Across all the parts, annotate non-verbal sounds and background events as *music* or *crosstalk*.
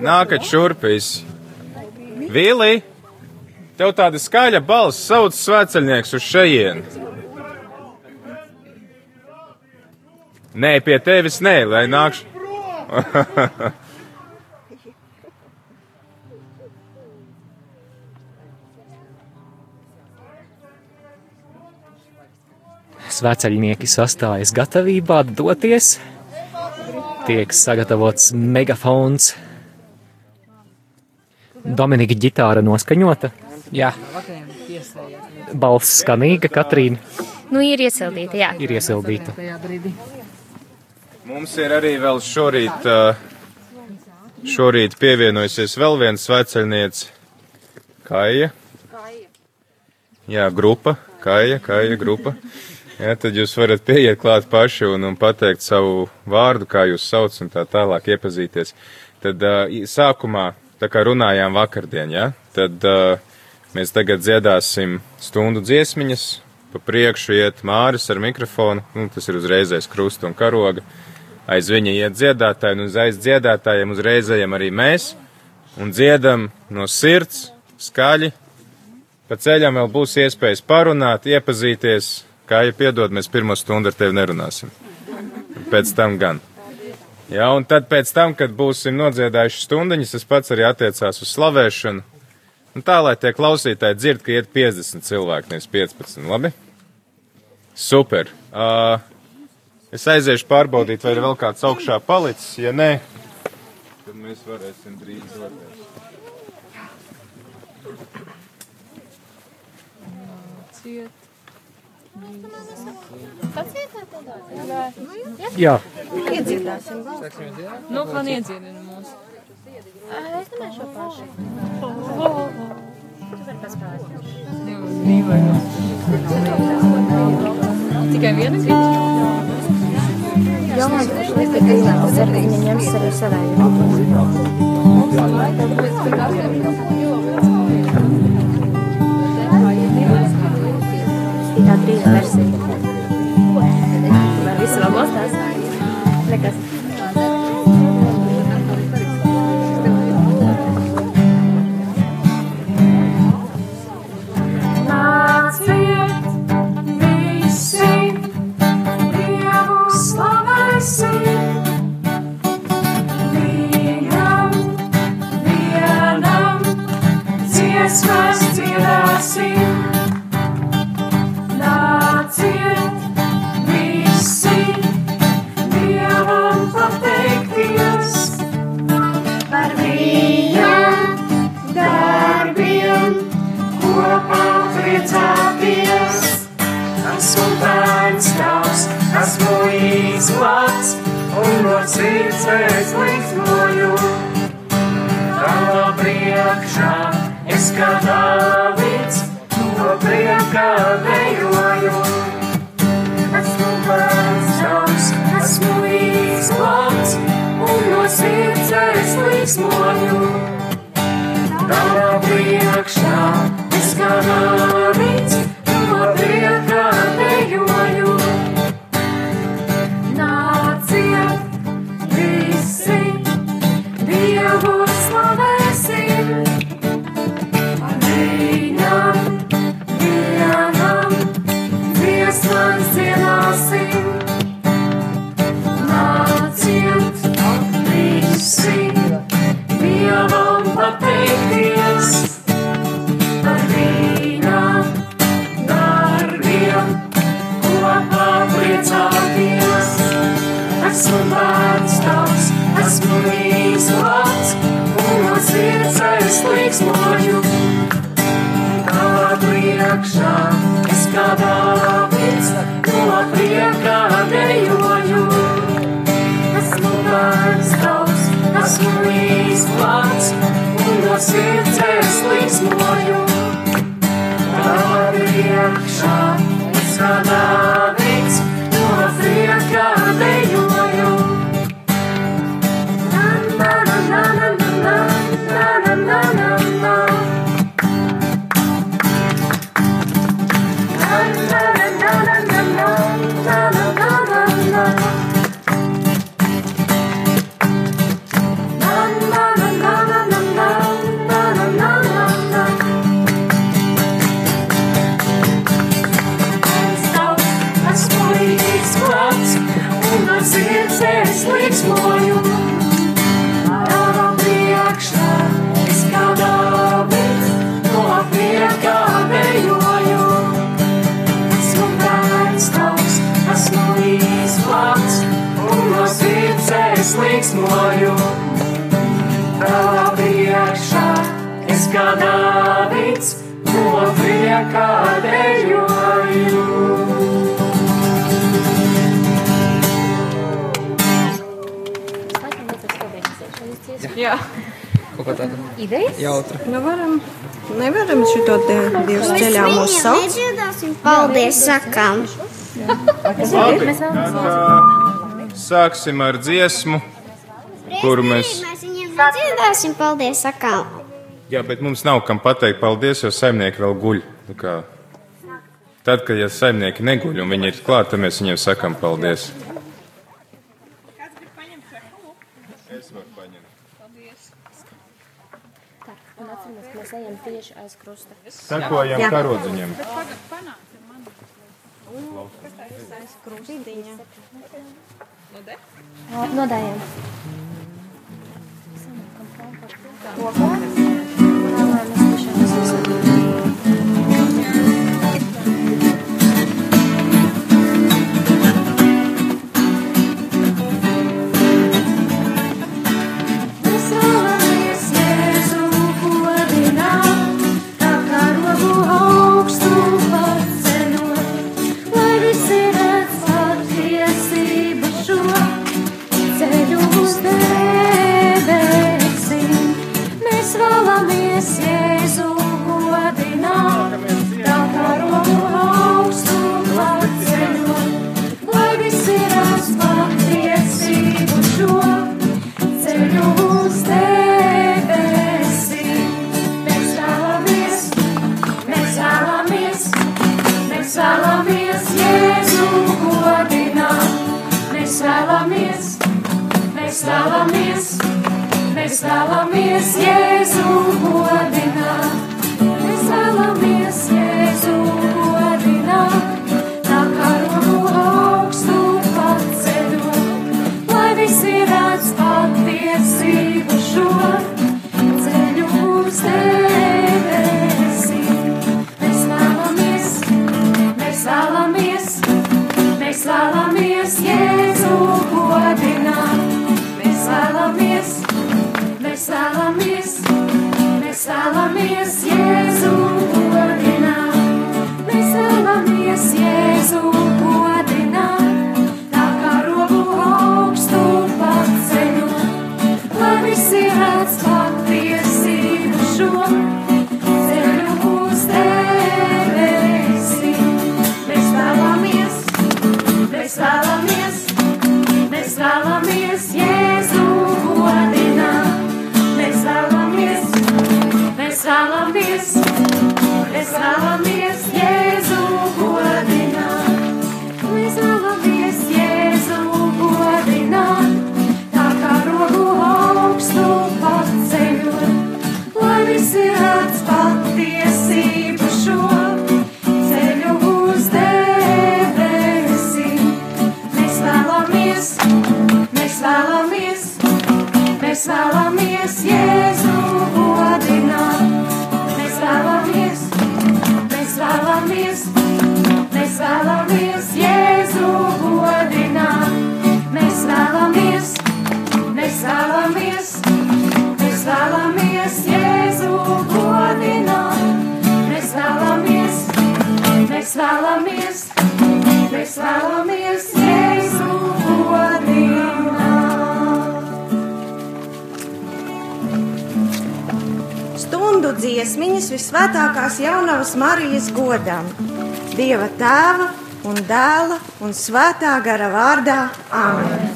Nākat šurpīs. Vīlī, tev tāda skaļa balss sauc svēceļnieks uz šejienu. Nē, pie tevis nē, lai nākšu. *laughs* Sveceļnieki sastājas gatavībā doties. Tiek sagatavots megafons. Dominika ģitāra noskaņota. Jā, Balss skanīga, Katrīna Nu, ir iesildīta, jā. ir iesildīta. Mums ir arī vēl šorīt, ā, šorīt pievienojusies vēl viens sveceļnieks. Kaija. Jā, grupa. Kaija, Kaija grupa. Jā, tad jūs varat pieiet klāt paši un, un pateikt savu vārdu, kā jūs sauc un tā tālāk iepazīties. Tad i- sākumā, tā kā runājām vakardien, jā, tad ā, mēs tagad dziedāsim stundu dziesmiņas, pa priekšu iet Māris ar mikrofonu, nu, tas ir uzreizais krusta un karoga. Aiz viņa iet dziedātāji, un uz aiz dziedātājiem uzreiz ejam arī mēs, un dziedam no sirds, skaļi. Pa ceļam vēl būs iespējas parunāt, iepazīties, kā ja piedod, mēs pirmo stundu ar tevi nerunāsim. Pēc tam gan. Jā, un tad pēc tam, kad būsim nodziedājuši stundiņas, tas pats arī attiecās uz slavēšanu. Un tā, lai tie klausītāji dzird, ka iet 50 cilvēki, nevis 15, labi? Super. Uh, es aiziešu pārbaudīt, vai ir vēl kāds augšā palicis. Ja nē, tad mēs varēsim drīz doties. Jā, Iedziedāsim vēl. Nu, man iedziedina mūs. Es domāju šo pašu. Tu vari paspēlēt. Tikai viena grība. Jāmāk, es tikai zinu, ka viņi ņems arī savēju. Tā trīs versija. la casa. Tāda Idejas? jautra. Nu, varam, nevaram šito te divus ceļā mūs saukt. Paldies, sakām. Labi, tad, sāksim ar dziesmu, kuru mēs. Mēs viņiem dziedāsim, paldies, sakām. Jā, bet mums nav kam pateikt paldies, jo saimnieki vēl guļ. Tad, kad ja saimnieki neguļ un viņi ir klāt, tad mēs viņiem sakam paldies. Es varu paņemt. Un atceramies, ka mēs ejam tieši aiz krusta. Sakojam karodziņam. Nodējam. Mēs mēs vēlamies, mēs vēlamies Jēzu godināt. Dziesmiņas visvētākās jaunavas Marijas godām. Dieva tēva un dēla un svētā gara vārdā Āmen.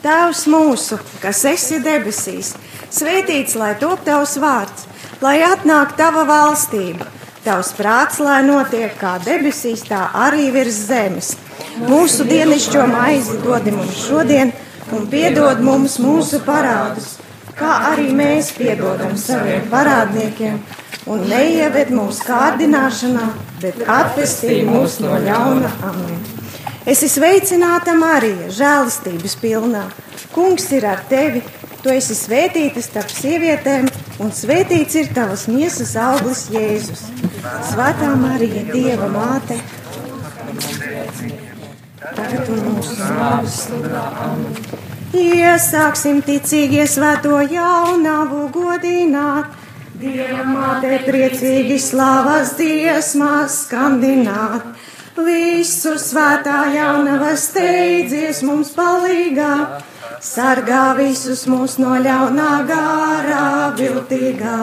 Tēvs mūsu, kas esi debesīs, svētīts lai top tavs vārds, lai atnāk tava valstība. Tavs prāts, lai notiek kā debesīs, tā arī virs zemes. Mūsu dienascho maizi dod mums šodien, un piedod mums mūsu parādus, kā arī mēs piedodam saviem parādniekiem, un neieved mūsu kārdināšanā, bet atvestī mūs no ļauna amen. Es esmu sveicināta Marija, žēlastības pilnā. Kungs ir ar tevi, tu esi svētīta starp sievietēm, un svētīts ir tavas miesas auglis Jēzus. Svētā Marija, Dieva māte, tagad un mūsu nāves stundā. Amen. Iesāksim ticīgi svēto jaunavu godināt, Dieva māte priecīgi slavas dziesmās skandināt. Visu svētā jaunava steidzies mums palīgā, sargā visus mūs no ļaunā gārā viltīgā.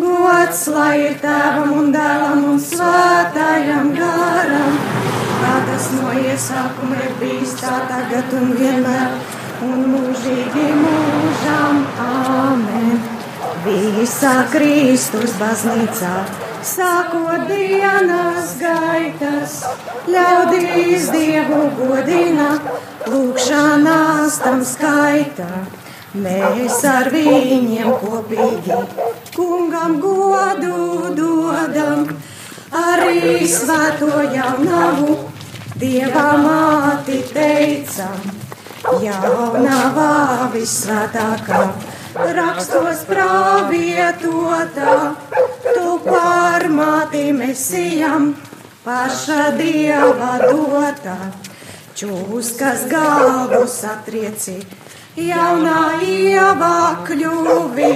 Gods lai ir tēvam un dēlam un svētājam garam, kā tas no iesākuma ir bijis tā tagad un vienmēr un mūžīgi mūžam. Āmen! Visā Kristus baznīcā, sākot dienas gaitas, ļaudīs Dievu godina, lūkšanās tam skaitā. Mēs ar viņiem kopīgi kungam godu dodam, arī svēto jaunavu Dieva māti teicam, jaunavā visvētākā, rakstos pravietotā, tu par māti mesijam, paša Dieva dotā, čūskas galvus atriecīt jaunā ievā kļuvi,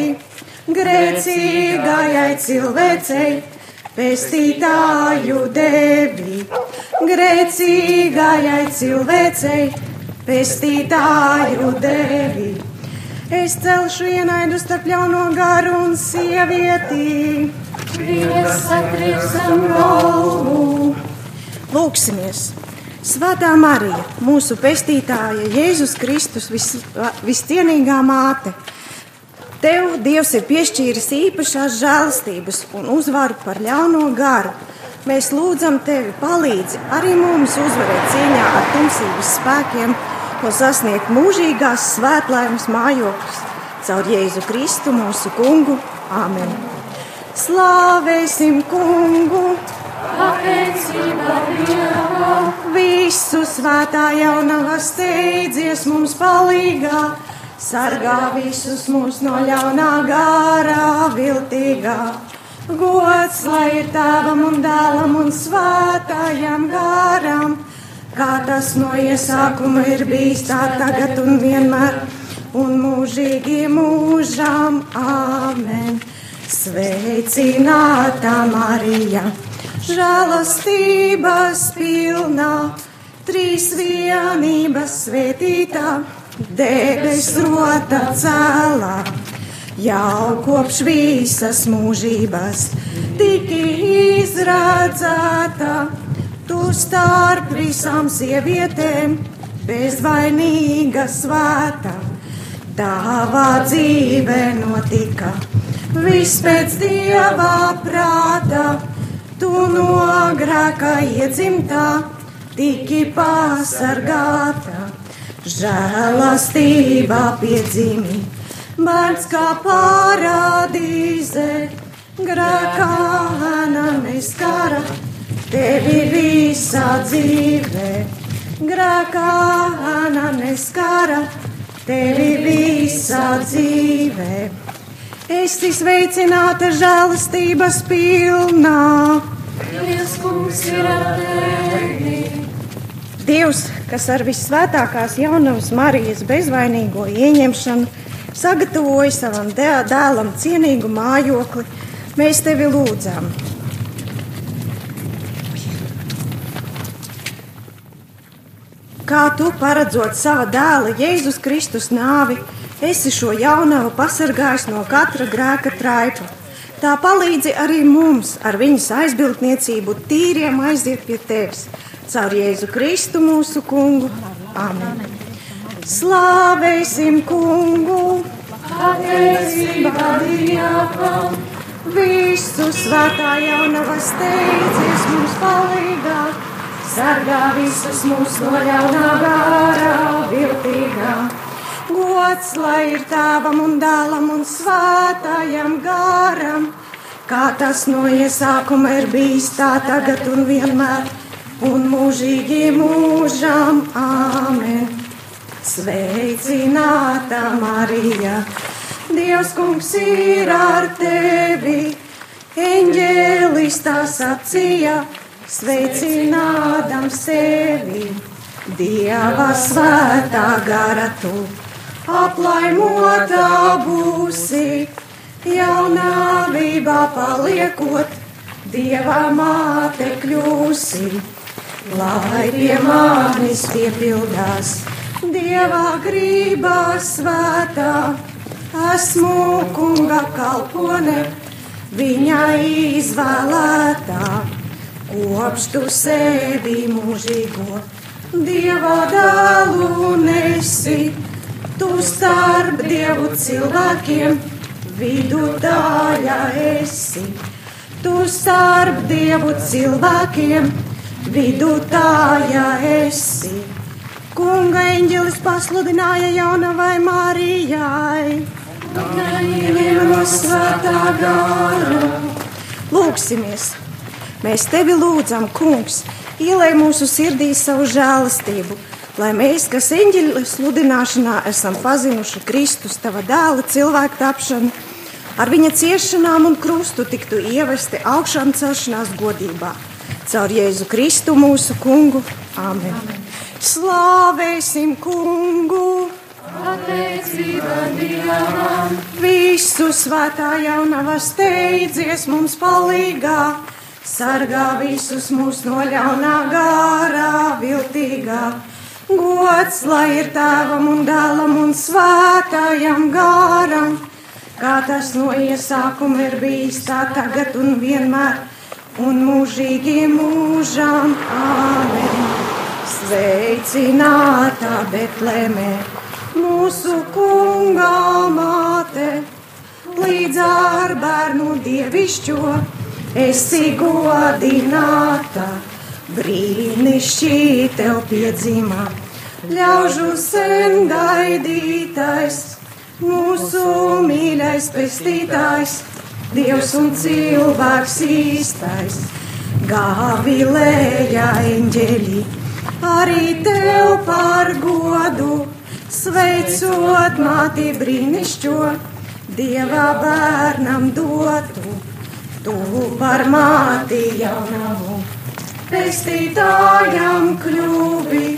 grēcīgajai cilvēcei, pestītāju devi, grēcīgajai cilvēcei, pestītāju devi. Es celšu ienaidu starp ļauno garu un sievieti. Lūksimies! Svētā Marija, mūsu pestītāja, Jēzus Kristus, vis, viscienīgā māte. Tev Dievs ir piešķīris īpašās žēlastības un uzvaru par ļauno garu. Mēs lūdzam tevi, palīdzi arī mums uzvarēt cīņā ar tumsības spēkiem un sasniegt mūžīgās svētlaimes mājokļus caur Jēzu Kristu mūsu kungu. Āmen! Slāvēsim kungu! Visu svētā jaunava steidzies mums palīgā, sargā visus mūs no ļaunā gārā viltīgā. Gods lai ir tēvam un dēlam un svētājam gāram, kā tas no iesākuma ir bijis tā tagad un vienmēr un mūžīgi mūžām. Āmen! Sveicināta Marija! žēlastības pilnā, trīs vienības svētītā, debes rota cēlā. Jau kopš visas mūžības tiki izredzēta, tu starp visām sievietēm bezvainīga svēta. Tavā dzīve notika. Viss pēc dieva prāta. Tu no grēka iedzimtā, tiki pasargāta, žēlastībā piedzimī, bērns kā parādīze, grēkā neskara, tevi visā dzīvē, grēkā neskara, tevi visā dzīvē. Esi sveicināta žēlastības pilnā. Dievs, kas ar visvētākās jaunavas Marijas bezvainīgo ieņemšanu sagatavoja savam dēlam cienīgu mājokli, mēs tevi lūdzam. Kā tu paredzot sava dēla Jēzus Kristus nāvi, esi šo jaunavu pasargājis no katra grēka traipa. Tā palīdzi arī mums ar viņas aizbildniecību tīriem aiziet pie tevis. Caur Jēzu Kristu mūsu kungu. Amen. Slāvēsim kungu! Pateicība Dievam! Visu svētā jaunava steidzies mums palīgā, sargā visus mūs no ļaunā gārā viltīgā. Gods lai ir tēvam un dēlam un svētājam garam, kā tas no iesākuma ir bijis tā tagad un vienmēr, un mūžīgi mūžam. Āmen! Sveicināta Marija! Dievs kungs ir ar tevi! Eņģēlis tā sacīja, sveicinādam sevi! Dieva svētā gara tu! aplaimotā būsi, jaunāvībā paliekot, Dieva māte kļūsi, lai pie manis piepildās Dieva grībā svētā. Esmu kunga kalpone, viņa izvēlētā, kopš tu sevi mūžīgo. Dieva dēlu nesi, tu starp dievu cilvēkiem, vidutāja esi. Tu starp dievu cilvēkiem, vidutāja esi. Kunga eņģelis pasludināja jaunavai Mārijai. Gaidījuma no svētā gara. Lūksimies! Mēs tevi lūdzam, Kungs, ielai mūsu sirdī savu žēlastību, lai mēs, kas eņģeļa sludināšanā esam pazinuši Kristus, tava dēla cilvēku tapšanu, ar viņa ciešanām un krustu tiktu ievesti augšām celšanās godībā. Caur Jēzu Kristu mūsu kungu. Āmen! Amen. Slāvēsim kungu! Pateicība Dievam, Visu svētā jaunava steidzies mums palīgā, sargā visus mūs no ļaunā gārā, viltīgā. Gods lai ir tēvam un dēlam un svētājam gāram, kā tas no iesākuma ir bijis tā tagad un vienmēr, un mūžīgi mūžām. Āmen! Sveicināta Betlēmē! mūsu kunga māte, līdz ar bērnu dievišķo esi godināta, brīnišķī tev piedzimā, ļaužu sen gaidītais, mūsu mīļais pestītājs, Dievs un cilvēks īstais, gāvilēja eņģeļi, arī tev par godu. Sveicot māti brīnišķo, Dieva bērnam dotu, tu par māti jaunavu, pestītājam kļuvi,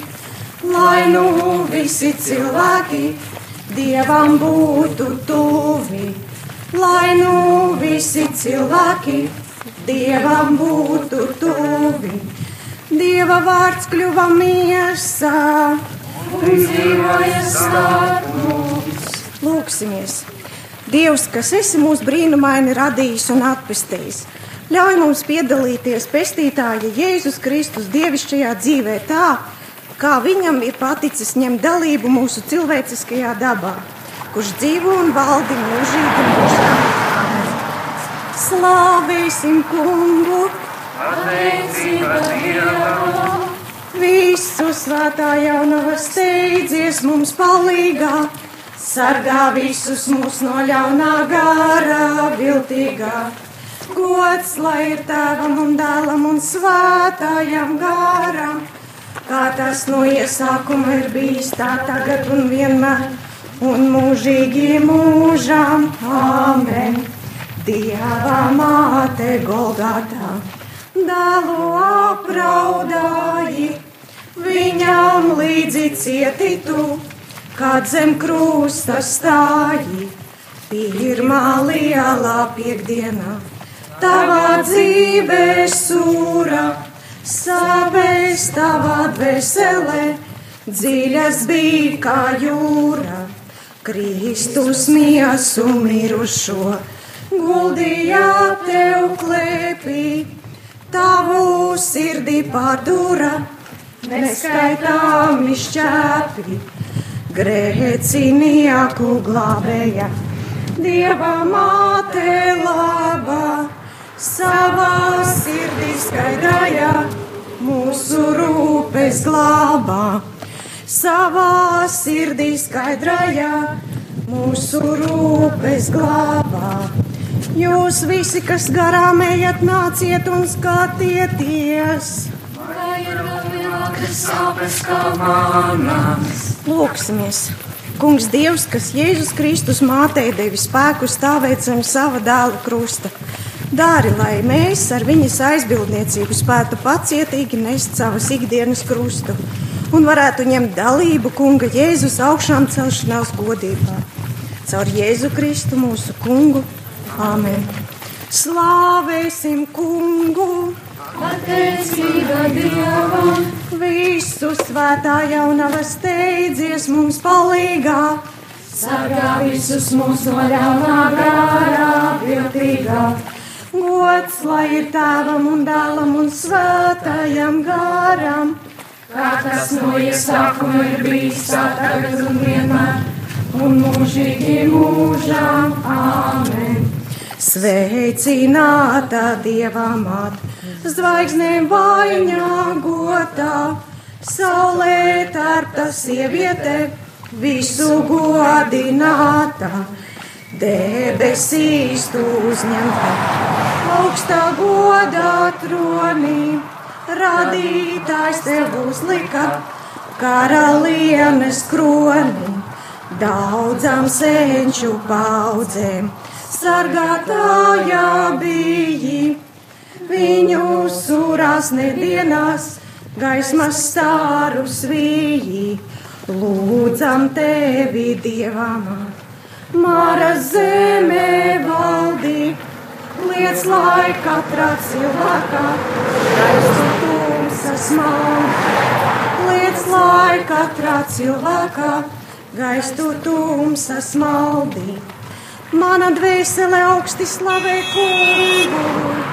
lai nu visi cilvēki Dievam būtu tuvi, lai nu visi cilvēki Dievam būtu tuvi. Dieva vārds kļuva miesā un dzīvoja starp mums. Lūksimies! Dievs, kas esi mūs brīnumaini radījis un atpestījis, ļauj mums piedalīties pestītāja Jēzus Kristus dievišķajā dzīvē tā, kā viņam ir paticis ņemt dalību mūsu cilvēciskajā dabā, kurš dzīvo un valdi mūžīgi mūžām. Slāvēsim kungu! pateicība Dievam, Visu svētā jaunava steidzies mums palīgā, sargā visus mūs no ļaunā gārā, viltīgā. Gods lai ir tēvam un dēlam un svētājam gāram, kā tas no iesākuma ir bijis tā tagad un vienmēr, un mūžīgi mūžām. Āmen! Dieva māte Golgatā! dēlu apraudāji, viņam līdzi cietitu, kad zem krusta stāji. Pirmā lielā piekdienā, tavā dzīvē sūra, sāpēs tavā dvēselē, dziļas bija kā jūra. Kristus miesu mirušo, guldījā tev klēpī tavu sirdī pārdūra, neskaitāmi šķēpi, grēcinieku glābēja, Dieva māte laba, savā sirdī skaidrāja, mūsu rūpes glābā, savā sirdī skaidrāja, mūsu rūpes glābā. Jūs visi, kas garām ejat, nāciet un skatieties. kā ir vēl Lūksimies! Kungs, Dievs, kas Jēzus Kristus mātei devi spēku stāvēt zem sava dēla krusta, dari, lai mēs ar viņas aizbildniecību spētu pacietīgi nest savas ikdienas krustu un varētu ņemt dalību Kunga Jēzus augšām celšanās godībā. Caur Jēzu Kristu mūsu Kungu. Āmen! Slāvēsim Kungu! Pateicība Dievam! Visu svētā jaunava steidzies mums palīgā! Sargā visus mūsu ļaunā garā viltīgā! Gods lai ir tēvam un dēlam un svētājam garam! Kā tas no iesākuma ir bijis tā tagad un vienmēr, un mūžīgi mūžām. Āmen! Sveicināta Dieva māt, zvaigznēm vainagotā, saulē tārta sieviete, visu godinātā, debesīs tu uzņemta, augstā godā tronī, radītājs tev uzlika, karalienes kroni, daudzām senču paudzēm sargātājā biji. Viņu surās nedienās, gaismas stāru svīji. Lūdzam tevi, Dievam, Māra zemē valdī, liec lai katrā cilvēkā, gaisu tumsas maldi. Liec lai katrā cilvēkā, gaisu tumsas maldī. Mana dvēsele augsti slavē kungu.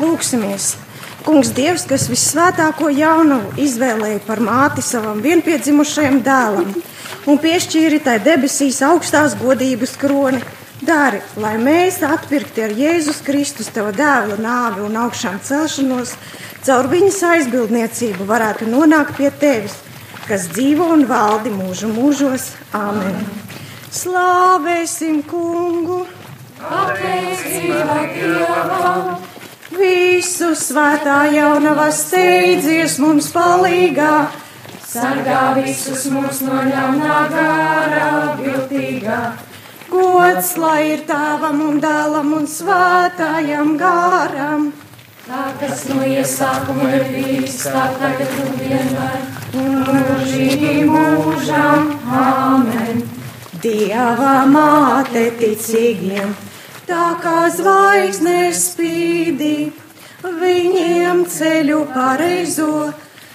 Lūksimies! Kungs Dievs, kas visvētāko jaunavu izvēlēja par māti savam vienpiedzimušajam dēlam un piešķīri tai debesīs augstās godības kroni, dari, lai mēs atpirkti ar Jēzus Kristus teva dēla nāvi un augšām celšanos, caur viņas aizbildniecību varētu nonākt pie tevis, kas dzīvo un valdi mūžu mūžos. Āmen! Slāvēsim kungu! Pateicība Dievam! Visu svētā jaunava steidzies mums palīgā, Sargā visus mūs no ļaunā garā viltīgā. gods lai ir tēvam un dēlam un svētājam garam, Tā kas no iesākuma ir bijis, tā tagad un vienmēr, un mūžīgi mūžām. Āmen! Dieva māte ticīgiem, tā kā zvaigznes spīdī, viņiem ceļu pareizo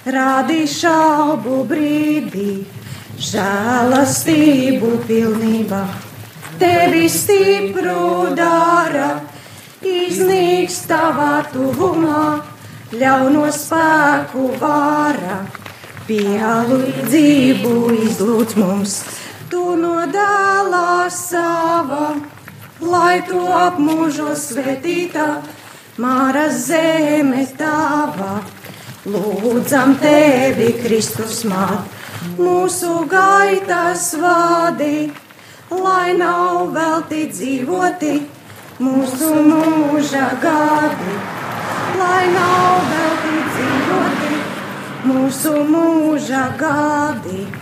rādi šaubu brīdī, žēlastību pilnībā, tevi stipru dara, iznīks tavā tuvumā, ļauno spēku vāra, pielūdzību izlūdz mums, tu no dēlā sava, lai tu apmūžos svētītā, māra zeme tava. Lūdzam tevi, Kristus māt, mūsu gaitas vadi, lai nav velti dzīvoti mūsu mūža gadi, lai nav velti dzīvoti mūsu mūža gadi.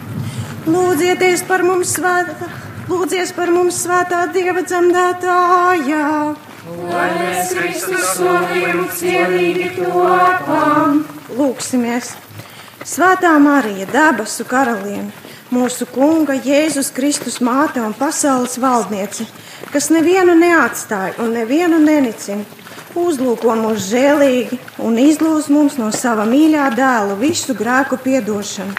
Lūdzieties par mums svētā, lūdzies par mums svētā Dieva dzemdētājā. Lai mēs Kristus slavījumu cienīgi topam. Lūksimies! Svētā Marija, debesu karaliene, mūsu Kunga Jēzus Kristus māte un pasaules valdniece, kas nevienu neatstāja un nevienu nenicina, uzlūko mūs žēlīgi un izlūdz mums no sava mīļā dēla visu grēku piedošanu,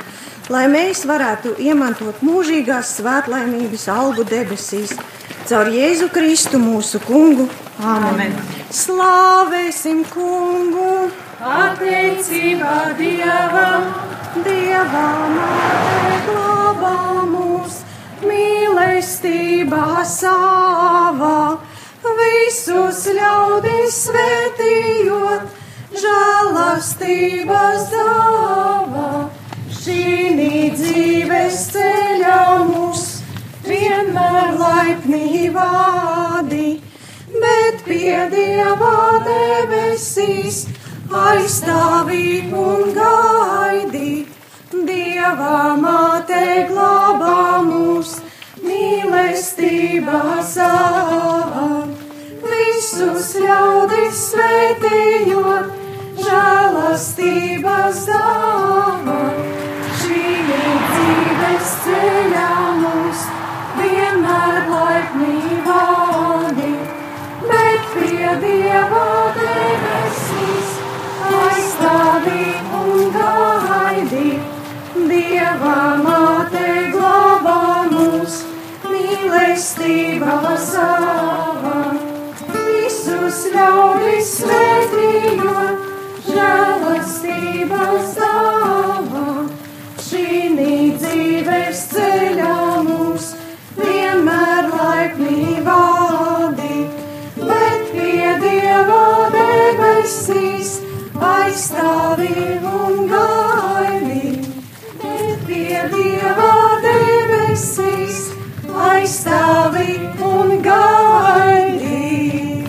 lai mēs varētu iemantot mūžīgās svētlaimības algu debesīs, caur Jēzu Kristu mūsu Kungu. Āmen! Slāvēsim Kungu! Pateicība Dievam! Dievā māte glābā mūs, mīlestībā savā, visus ļaudis svētījot, žēlastības dāvā. Šī dzīves ceļā mūs vienmēr laipni vādi, bet pie Dieva debesīs aizstāvīt un gaidīt. Dieva māte glābā mūs, mīlestībā savā, visus ļaudis svētījot, žēlastības dāvā. Dieva debesīs aizstāvī un gaidi. Dieva māte glābā mūs, mīlestība savā. Visus ļaudis svētījot, žēlastības dāvā. Šī dzīves ceļā debesīs aizstāvi un gaidi. Bet pie Dieva debesīs aizstāvi un gaidi.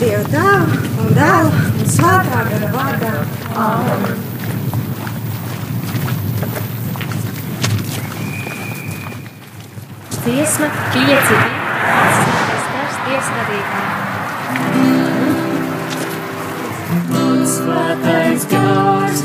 Dieva tēva un dēla un svētā gara vārdā. Āmen. Dziesma pieci. Svētais gars dievsvadītā. Svētais gars,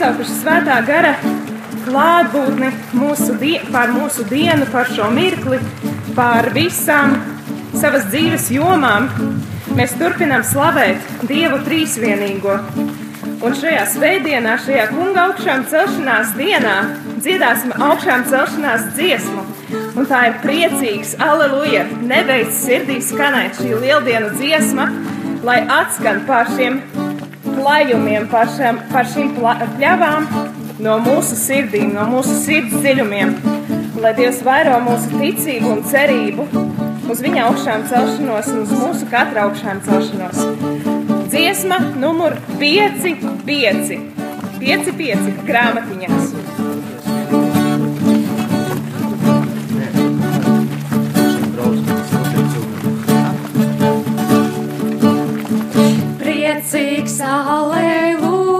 piesaukuši svētā gara klātbūtni mūsu par mūsu dienu, par šo mirkli, par visām savas dzīves jomām. Mēs turpinām slavēt Dievu trīsvienīgo. Un šajā svētdienā, šajā kunga augšām celšanās dienā, dziedāsim augšām celšanās dziesmu. Un tā ir priecīgs, aleluja, nebeidz sirdī skanēt šī lieldienu dziesma, lai atskan pār šiem klājumiem, par, šiem, par šīm pļavām no mūsu sirdīm, no mūsu sirds dziļumiem. Lai Dievs vairo mūsu ticību un cerību uz viņa augšām celšanos un uz mūsu katra augšām celšanos. Dziesma numur 5, 5, 5, 5 grāmatiņās. Priecīgs, aleluja,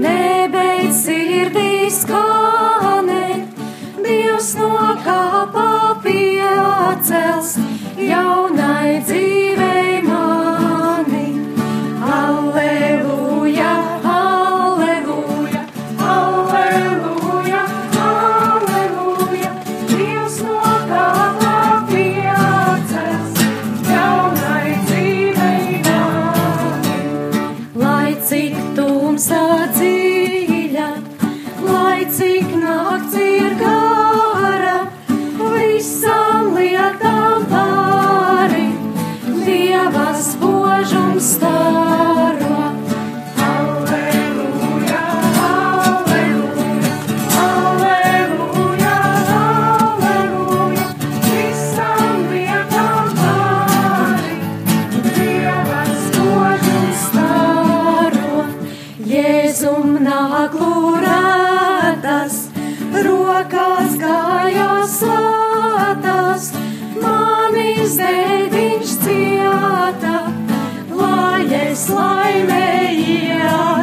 nebeidz sirdī skanēt, Dievs no kāpā piecels jaunai dzīvei sumnā klūrētas, rokās kājās sātas, manis dēdiņš cieta, lai es laimējies.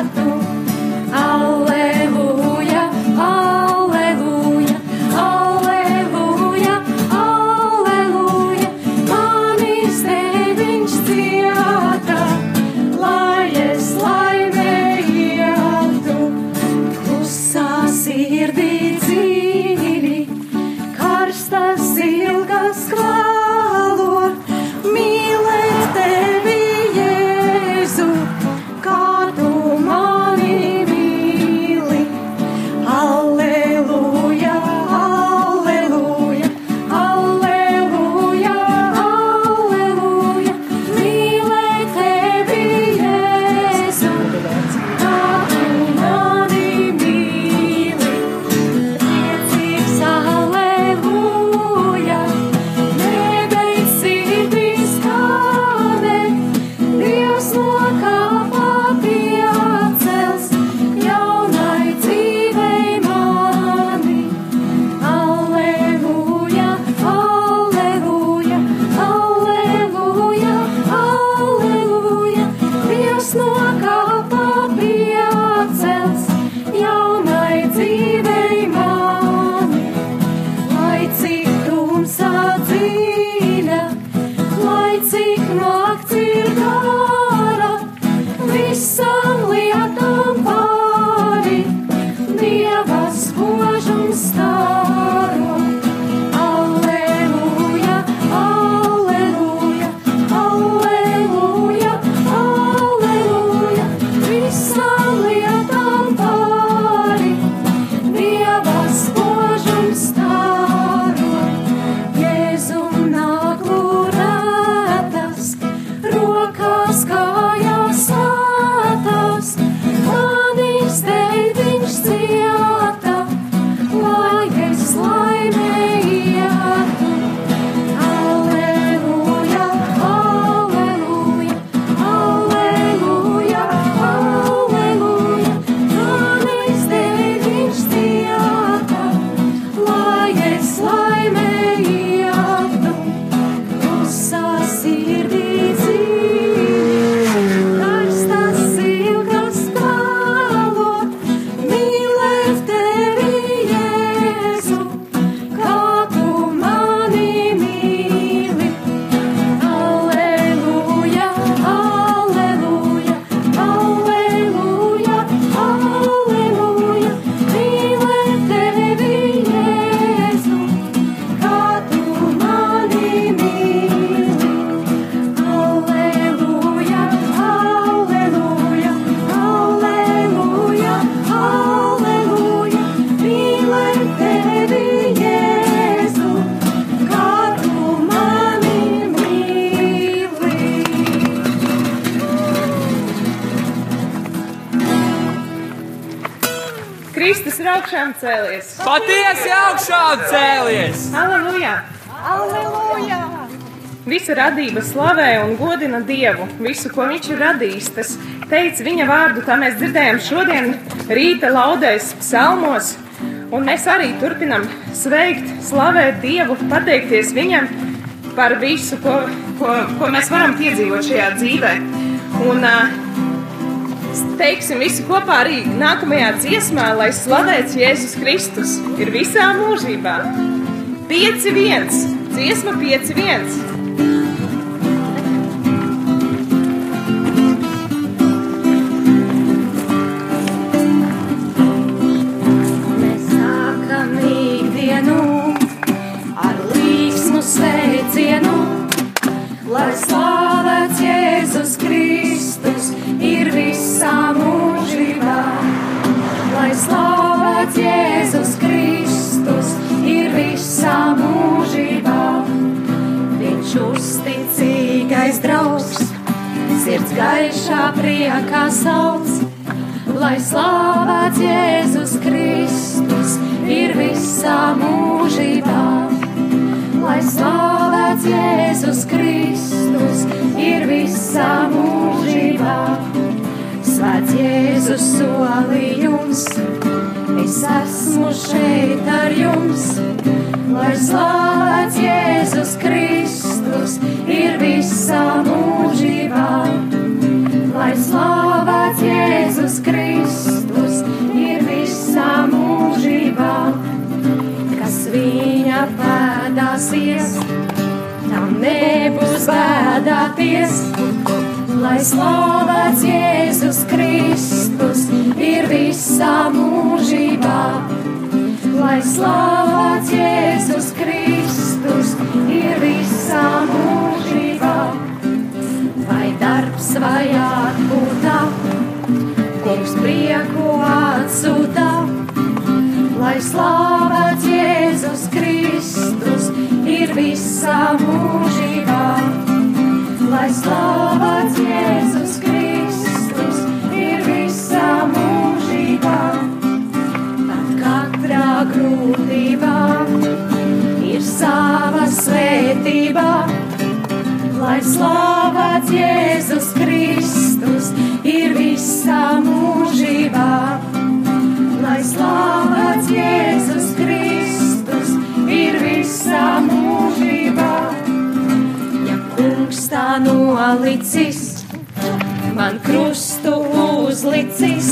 Radība slavē un godina Dievu. Visu, ko Viņš ir radījis, tas teica viņa vārdu. Tā mēs dzirdējām šodien rīta laudēs psalmos. Un mēs arī turpinam sveikt, slavēt Dievu, pateikties Viņam par visu, ko, ko, ko mēs varam piedzīvot šajā dzīvē. Un teiksim visi kopā arī nākamajā dziesmā, lai slavēts Jēzus Kristus ir visā mūžībā. 5-1, dziesma 5-1. Priekā sauc. Lai slavēts Jēzus Kristus ir visā mūžībā. Lai slavēts Jēzus Kristus ir visā mūžībā. Svēts Jēzus solījums, es esmu šeit ar jums. Lai slavēts Jēzus Kristus ir visā mūžībā. Jēzus Kristus ir visā mūžībā, kas viņa pēdāsies, tam nebūs pēdāties. Lai slavēts Jēzus Kristus ir visā mūžībā, lai slavēts Jēzus Kristus ir visā mūžībā, vai darbs vai atpūtā kungs prieku atsūta. Lai slavēts Jēzus Kristus ir visā mūžībā. Lai slavēts Jēzus Kristus ir visā mūžībā. Pat katrā grūtībā ir sava svētība. Lai slavēts nolicis, man krustu uzlicis,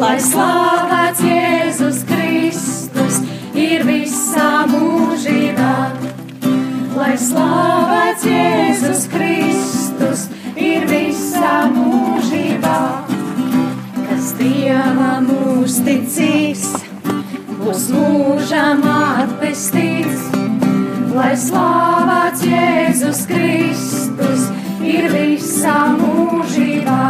lai slavēts Jēzus Kristus ir visā mūžībā. Lai slavēts Jēzus Kristus ir visā mūžībā, kas Dievam uzticīs, būs mūžam atpestīts. Lai slavēts Jēzus Kristus ir visā mūžībā,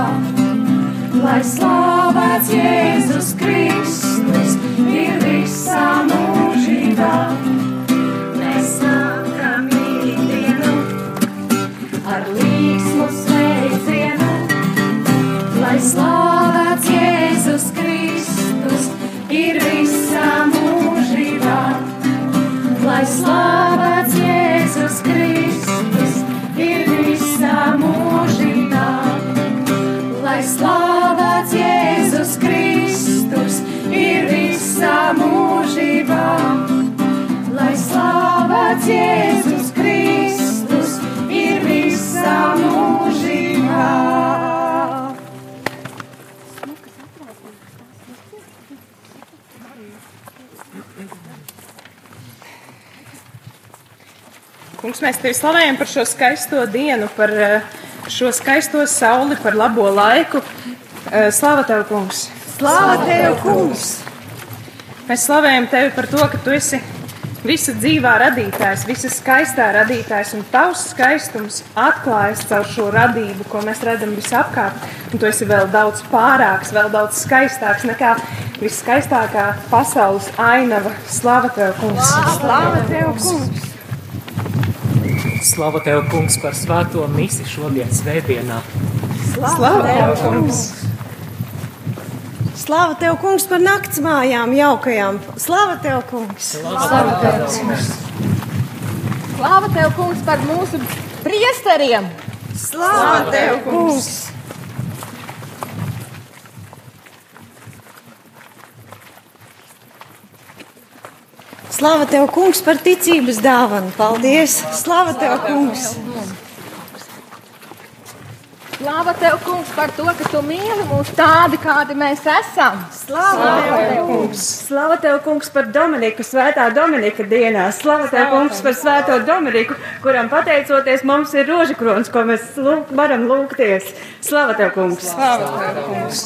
lai slavēts Jēzus Kristus ir visā mūžībā. Mūžībā. Lai slavēts Jēzus Kristus ir visā mūžībā. Kungs, mēs tevi slavējam par šo skaisto dienu, par eh, šo skaisto sauli, par labo laiku. Eh, Slava tev, kungs! Slāva tev, kungs! Mēs slavējam tevi par to, ka tu esi visa dzīvā radītājs, visa skaistā radītājs, un tavs skaistums atklājas caur šo radību, ko mēs redzam visapkārt. Un tu esi vēl daudz pārāks, vēl daudz skaistāks nekā viskaistākā pasaules ainava. Slava tev, kungs! Slāva tev, kungs! Slava tev, kungs, par svēto misi šodien svētdienā. Slava tev, kungs! Slāva tev, kungs, par naktsmājām jaukajām. Slāva tev, kungs! Slava tev, kungs! Slava tev, kungs, par mūsu priesteriem! Slāva tev, kungs! Slāva tev, kungs, par ticības dāvanu. Paldies! Slāva tev, kungs! Slava tev, kungs, par to, ka tu mīli mūs tādi, kādi mēs esam! Slāva tev, kungs! Slava tev, kungs, par Dominiku, svētā Dominika dienā. Slava tev, kungs, par svēto Dominiku, kuram pateicoties mums ir rožakrons, ko mēs lūk, varam lūgties. Slava tev, kungs! Slava tev, kungs!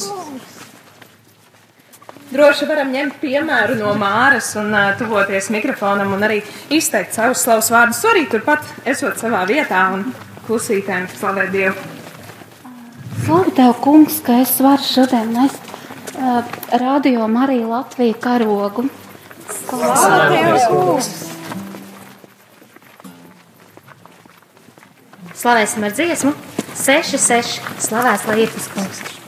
Droši varam ņemt piemēru no Māras un uh, tuvoties mikrofonam un arī izteikt savus slavas vārdus. Arī turpat esot savā vietā un klusītēm slavēt Dievu. Slavu tev, kungs, ka es varu šodien nest uh, radio Mariju Latviju karogu. Slāva tev, kungs! Slavēsim ar dziesmu 6-6. Slavēs, tas kungs.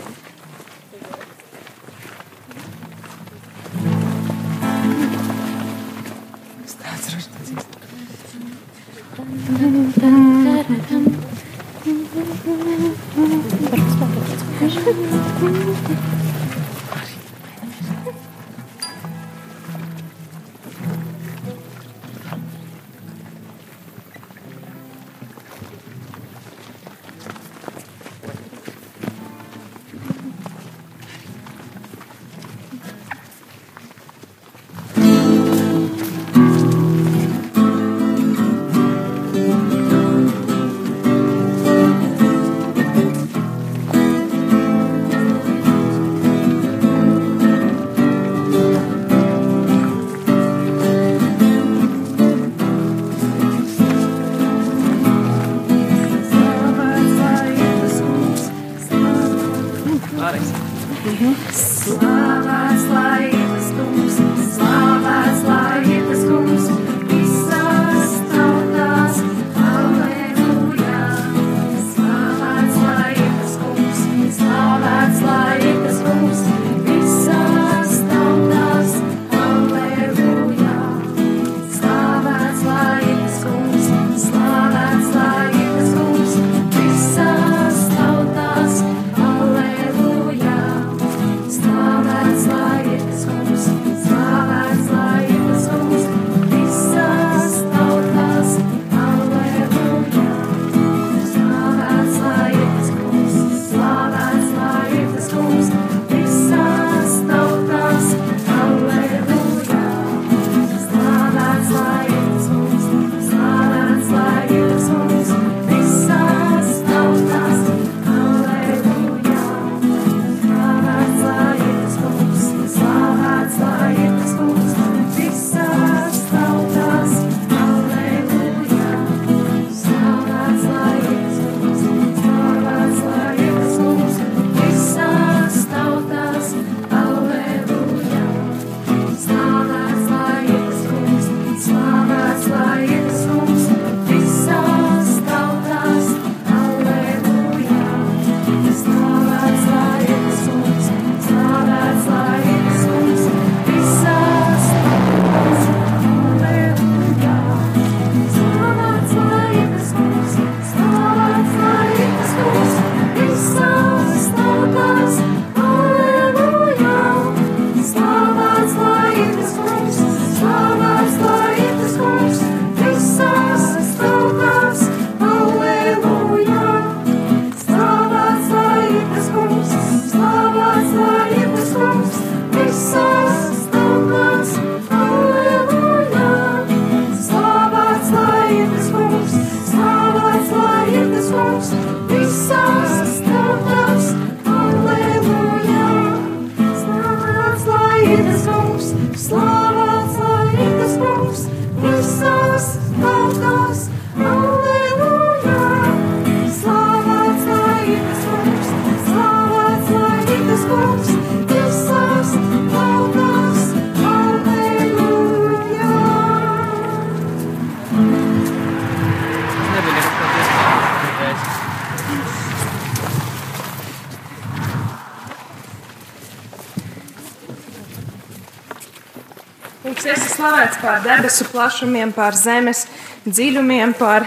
Kungs, esi slavēts pār debesu plašumiem, pār zemes dziļumiem, pār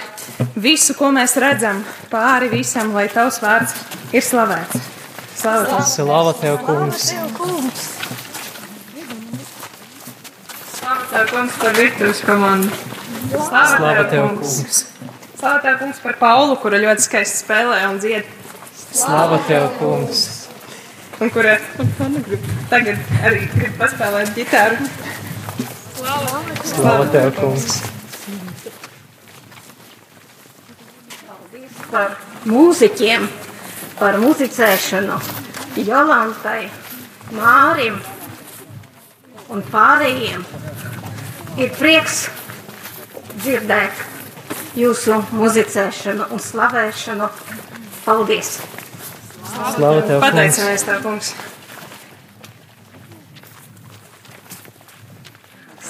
visu, ko mēs redzam, pāri visam, lai tavs vārds ir slavēts. Slavēts! Slava tev, kungs! Slavu tev, kungs, par virtuves komandu. Slava tev, kungs! Slavu tev, kungs, par Paulu, kura ļoti skaisti spēlē un dzied. Slava tev, kungs! Un kura tagad arī grib paspēlēt ģitāru. Slava tev, kungs! par mūziķiem, par muzicēšanu, Jolantai, Mārim un pārējiem. Ir prieks dzirdēt jūsu muzicēšanu un slavēšanu. Paldies! Slava tev, kungs! Pateicamies tev, kungs!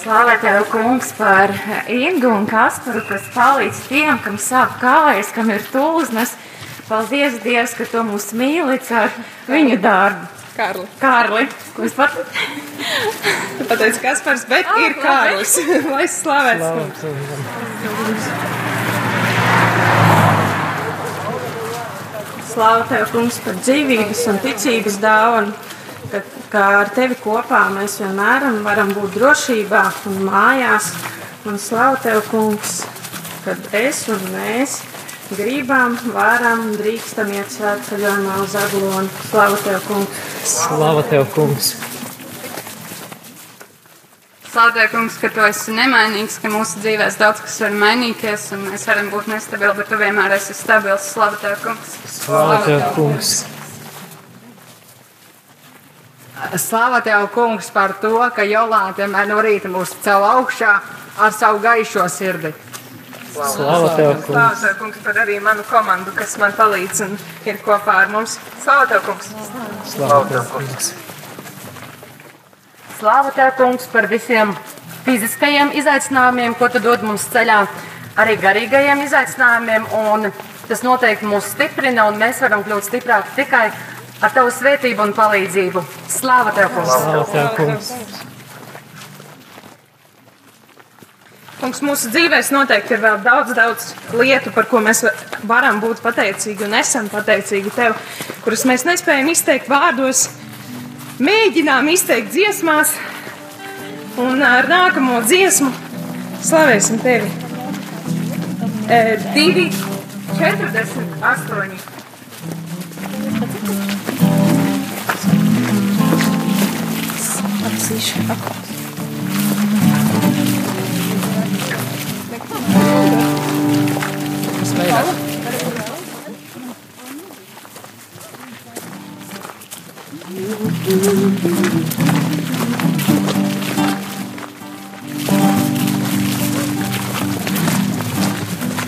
Slāvē tev, kungs, par Ingu un Kasparu, kas palīdz tiem, kam sāp kājas, kam ir tūznes. Paldies, Dievs, ka tu mūs mīli ar viņu darbu. Kārli. Kārli, ko es pat *laughs* Tu pateici Kaspars, bet Ah, ir Kārlis. *laughs* Lai slavēts kungs! Slāva tev, kungs, par dzīvības un ticības dāvanu, ka, ar tevi kopā mēs vienmēr varam būt drošībā un mājās. Un slāva tev, kungs, kad es un mēs gribam, varam, drīkstam iet svētceļojumā uz aglonu. Slāva tev, kungs! Slava tev, kungs! Slāpē, kungs, ka tu esi nemainīgs, ka mūsu dzīvēs daudz kas var mainīties, un mēs varam būt nestabili, bet tu vienmēr esi stabils. Slāpē, tev, kungs! Slava tev, kungs! Slāva tev, kungs, par to, ka Jolāte vienmēr no rīta mūs cel augšā ar savu gaišo sirdi. Slava tev, kungs! Slāvu tev, kungs, par arī manu komandu, kas man palīdz un ir kopā ar mums. Slāvu tev, kungs! Slava tev, kungs! Slāva tev, kungs, par visiem fiziskajiem izaicinājumiem, ko tu dod mums ceļā, arī garīgajiem izaicinājumiem. Un tas noteikti mūs stiprina, un mēs varam kļūt stiprāki tikai ar ar tavu svētību un palīdzību. Slāva tev, kungs! Slāva tev, kungs. Kungs, mūsu dzīvēs noteikti ir vēl daudz, daudz lietu, par ko mēs varam būt pateicīgi un esam pateicīgi tev, kuras mēs nespējam izteikt vārdos, mēģinām izteikt dziesmās, un ar nākamo dziesmu slavēsim tevi. E, 2, 48. Lasīšana. Kas vairāk?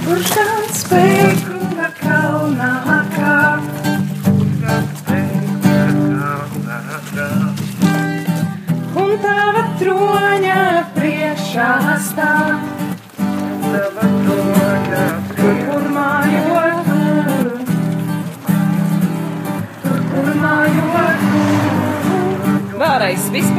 Kurš tāds spēku ar kalnā kāpt? Troņa priekšā stāv. Tur, kur mājot, tur, kur mājot. Vēlreiz viss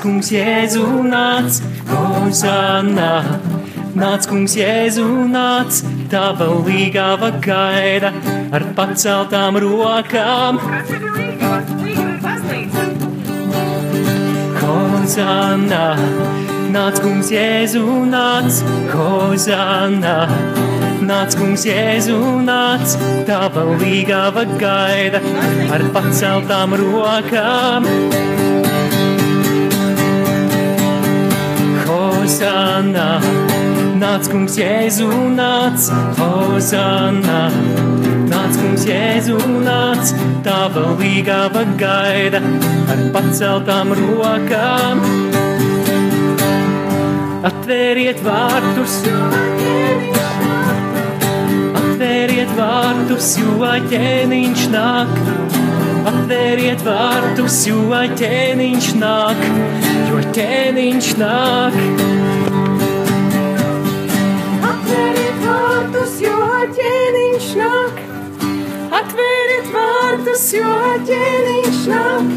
nāc kungs Jēzu nāc, Hozanna, nāc kungs Jēzu nāc, tava līgava gaida ar paceltām rokām. Hozanna, nāc kungs Jēzu nāc, Hozanna, nāc kungs Jēzu nāc, tava līgava gaida ar paceltām rokām. Hozanna, nāc kungs Jēzu nāc, Hozanna, nāc kungs Jēzu nāc, tava līgava gaida ar paceltām rokām. Atvēriet vārtus, atvēriet vārtus, jo ķēniņš nāk. Atvēriet vārtus, jo ķēniņš nāk, jo ķēniņš nāk. Atvēriet vārtus, jo ķēniņš nāk. Atvēriet vārtus, jo ķēniņš nāk.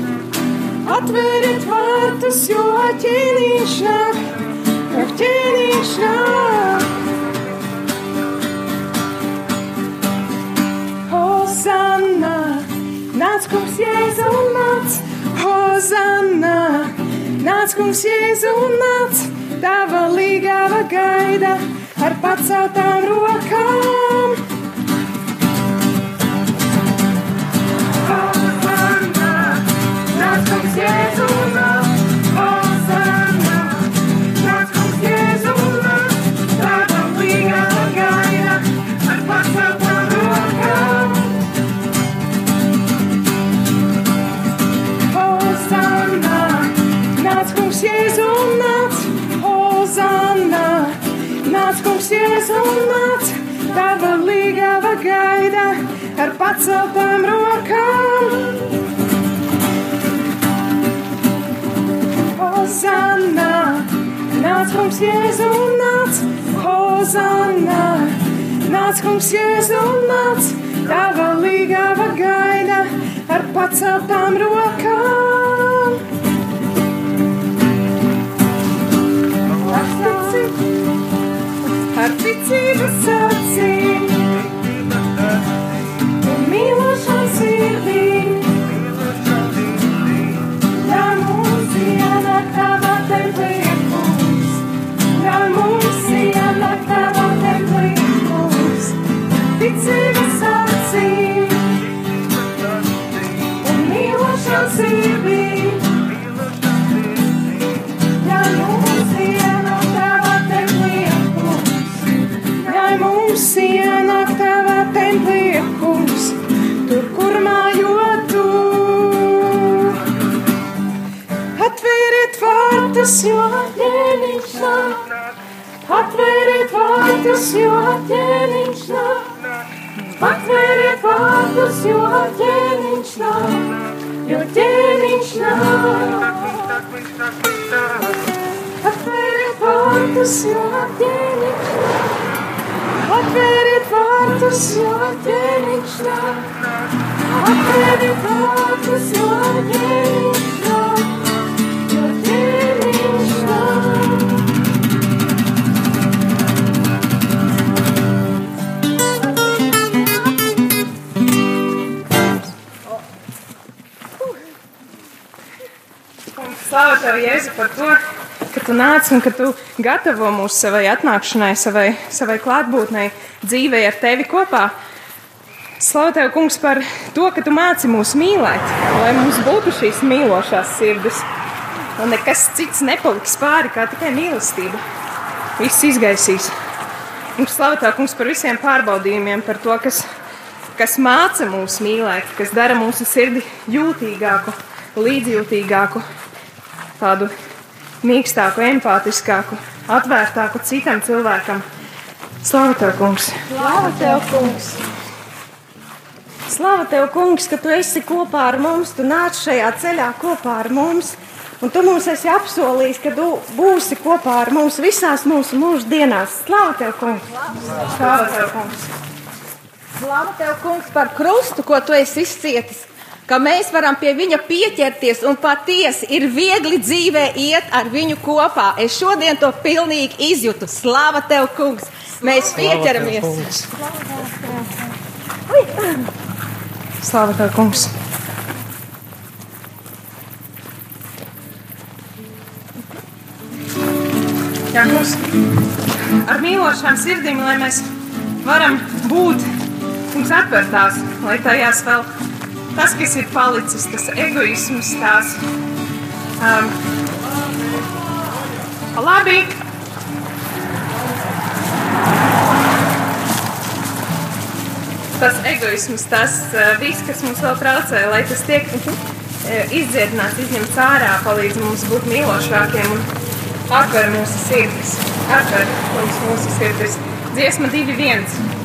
Atvēriet vārtus, jo ķēniņš nāk. Jo ķēniņš nāk. Nāc kungs Jēzu un nāc. Hosanna, nāc kungs Jēzu un nāc. Tava līgava gaida ar paceltām rokām. Nāc kungs Jēzu nāc, Jēzu nāc, Hozanna. Nāc, kungs, Jēzu nāc, tava līgava gaida ar paceltām rokām. Hozanna, nāc, kungs, Jēzu nāc, Hozanna. Nāc, kungs, Jēzu nāc, tava līgava gaida ar paceltām rokām. Ar ticības acīm un mīlošanas sirdī. Tavā templī, kungs. Tur, kur mājo tu. Atvēriet vārtus, jo ķēniņš nāk. Atvēriet vārtus, jo ķēniņš nāk. Atvēriet vārtus, jo ķēniņš nāk. Jo ķēniņš nāk. Atvēriet vārtus, jo ķēniņš nāk. Atvēriet vārtus, jo ķēniņš nāk. Atvēriet vārtus, jo ķēniņš nāk. Jo ķēniņš nāk. Slavu tev, Jēzu, par to, ka tu nāc un ka tu gatavo mūs savai atnākšanai, savai, savai klātbūtnei, dzīvei ar tevi kopā. Slavu tev, kungs, par to, ka tu māci mūs mīlēt, lai mums būtu šīs mīlošās sirdis. Un nekas cits nepaliks pāri, kā tikai mīlestība. Viss izgaisīs. Un slavu tev, kungs, par visiem pārbaudījumiem, par to, kas, kas māca mūs mīlēt, kas dara mūsu sirdi jūtīgāku, līdzjūtīgāku, tādu mīkstāku, empātiskāku, atvērtāku citam cilvēkam. Slavu tev, kungs! Slāva tev, kungs! Slāva tev, kungs, ka tu esi kopā ar mums, tu nāc šajā ceļā kopā ar mums. Un tu mums esi apsolījis, ka tu būsi kopā ar mums visās mūsu mūža dienās. Slāva tev, kungs! Slāva tev, kungs! Slāva tev, kungs, par krustu, ko tu esi izcietis, ka mēs varam pie viņa pieķerties un patiesi ir viegli dzīvē iet ar viņu kopā. Es šodien to pilnīgi izjūtu. Slāva tev, kungs! Mēs pieķeramies! Slāva tev, kungs! Jā, kungs, ar mīlošām sirdīm, lai mēs varam būt mums atvērtās, lai tajās vēl tas, kas ir palicis, tas egoisms, tās. Um, labi! Tas egoisms, tas uh, viss, kas mums vēl traucē, lai tas tiek uh, izdziedināts, izņemts ārā, palīdz mums būt mīlošākiem un atver mūsu sirdis. Atver mums mūsu sirdis. Dziesma 2.1.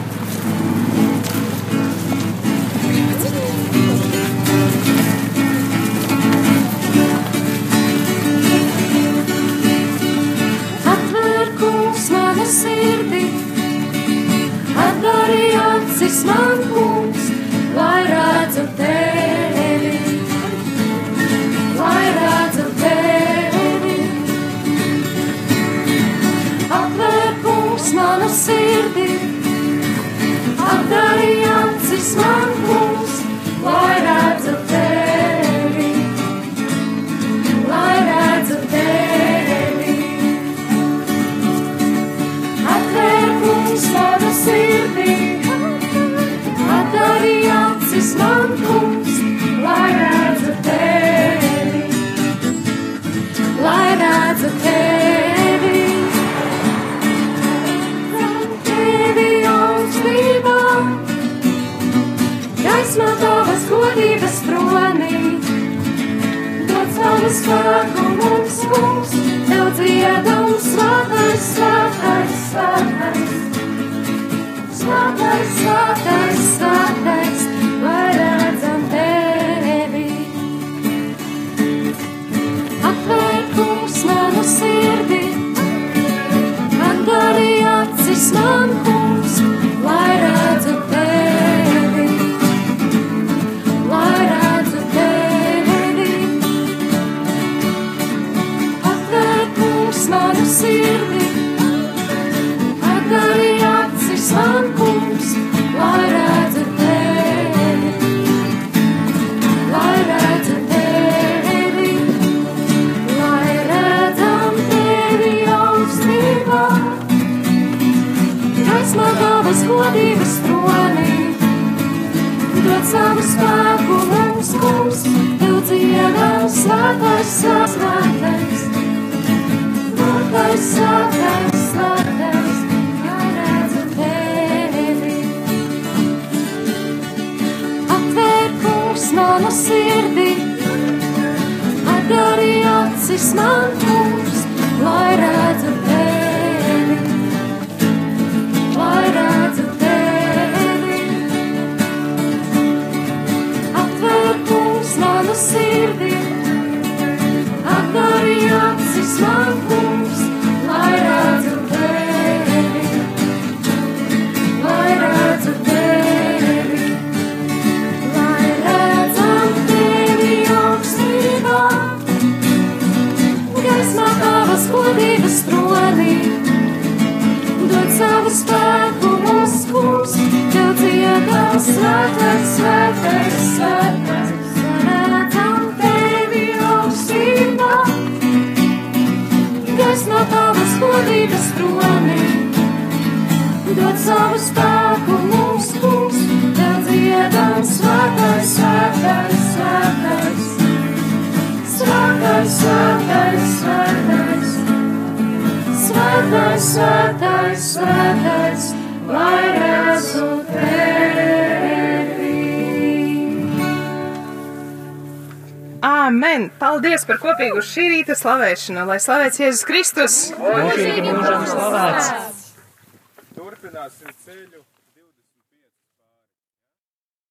slavēšanu, lai slavēts Jēzus Kristus! Mūžīgi mūžam slavēts!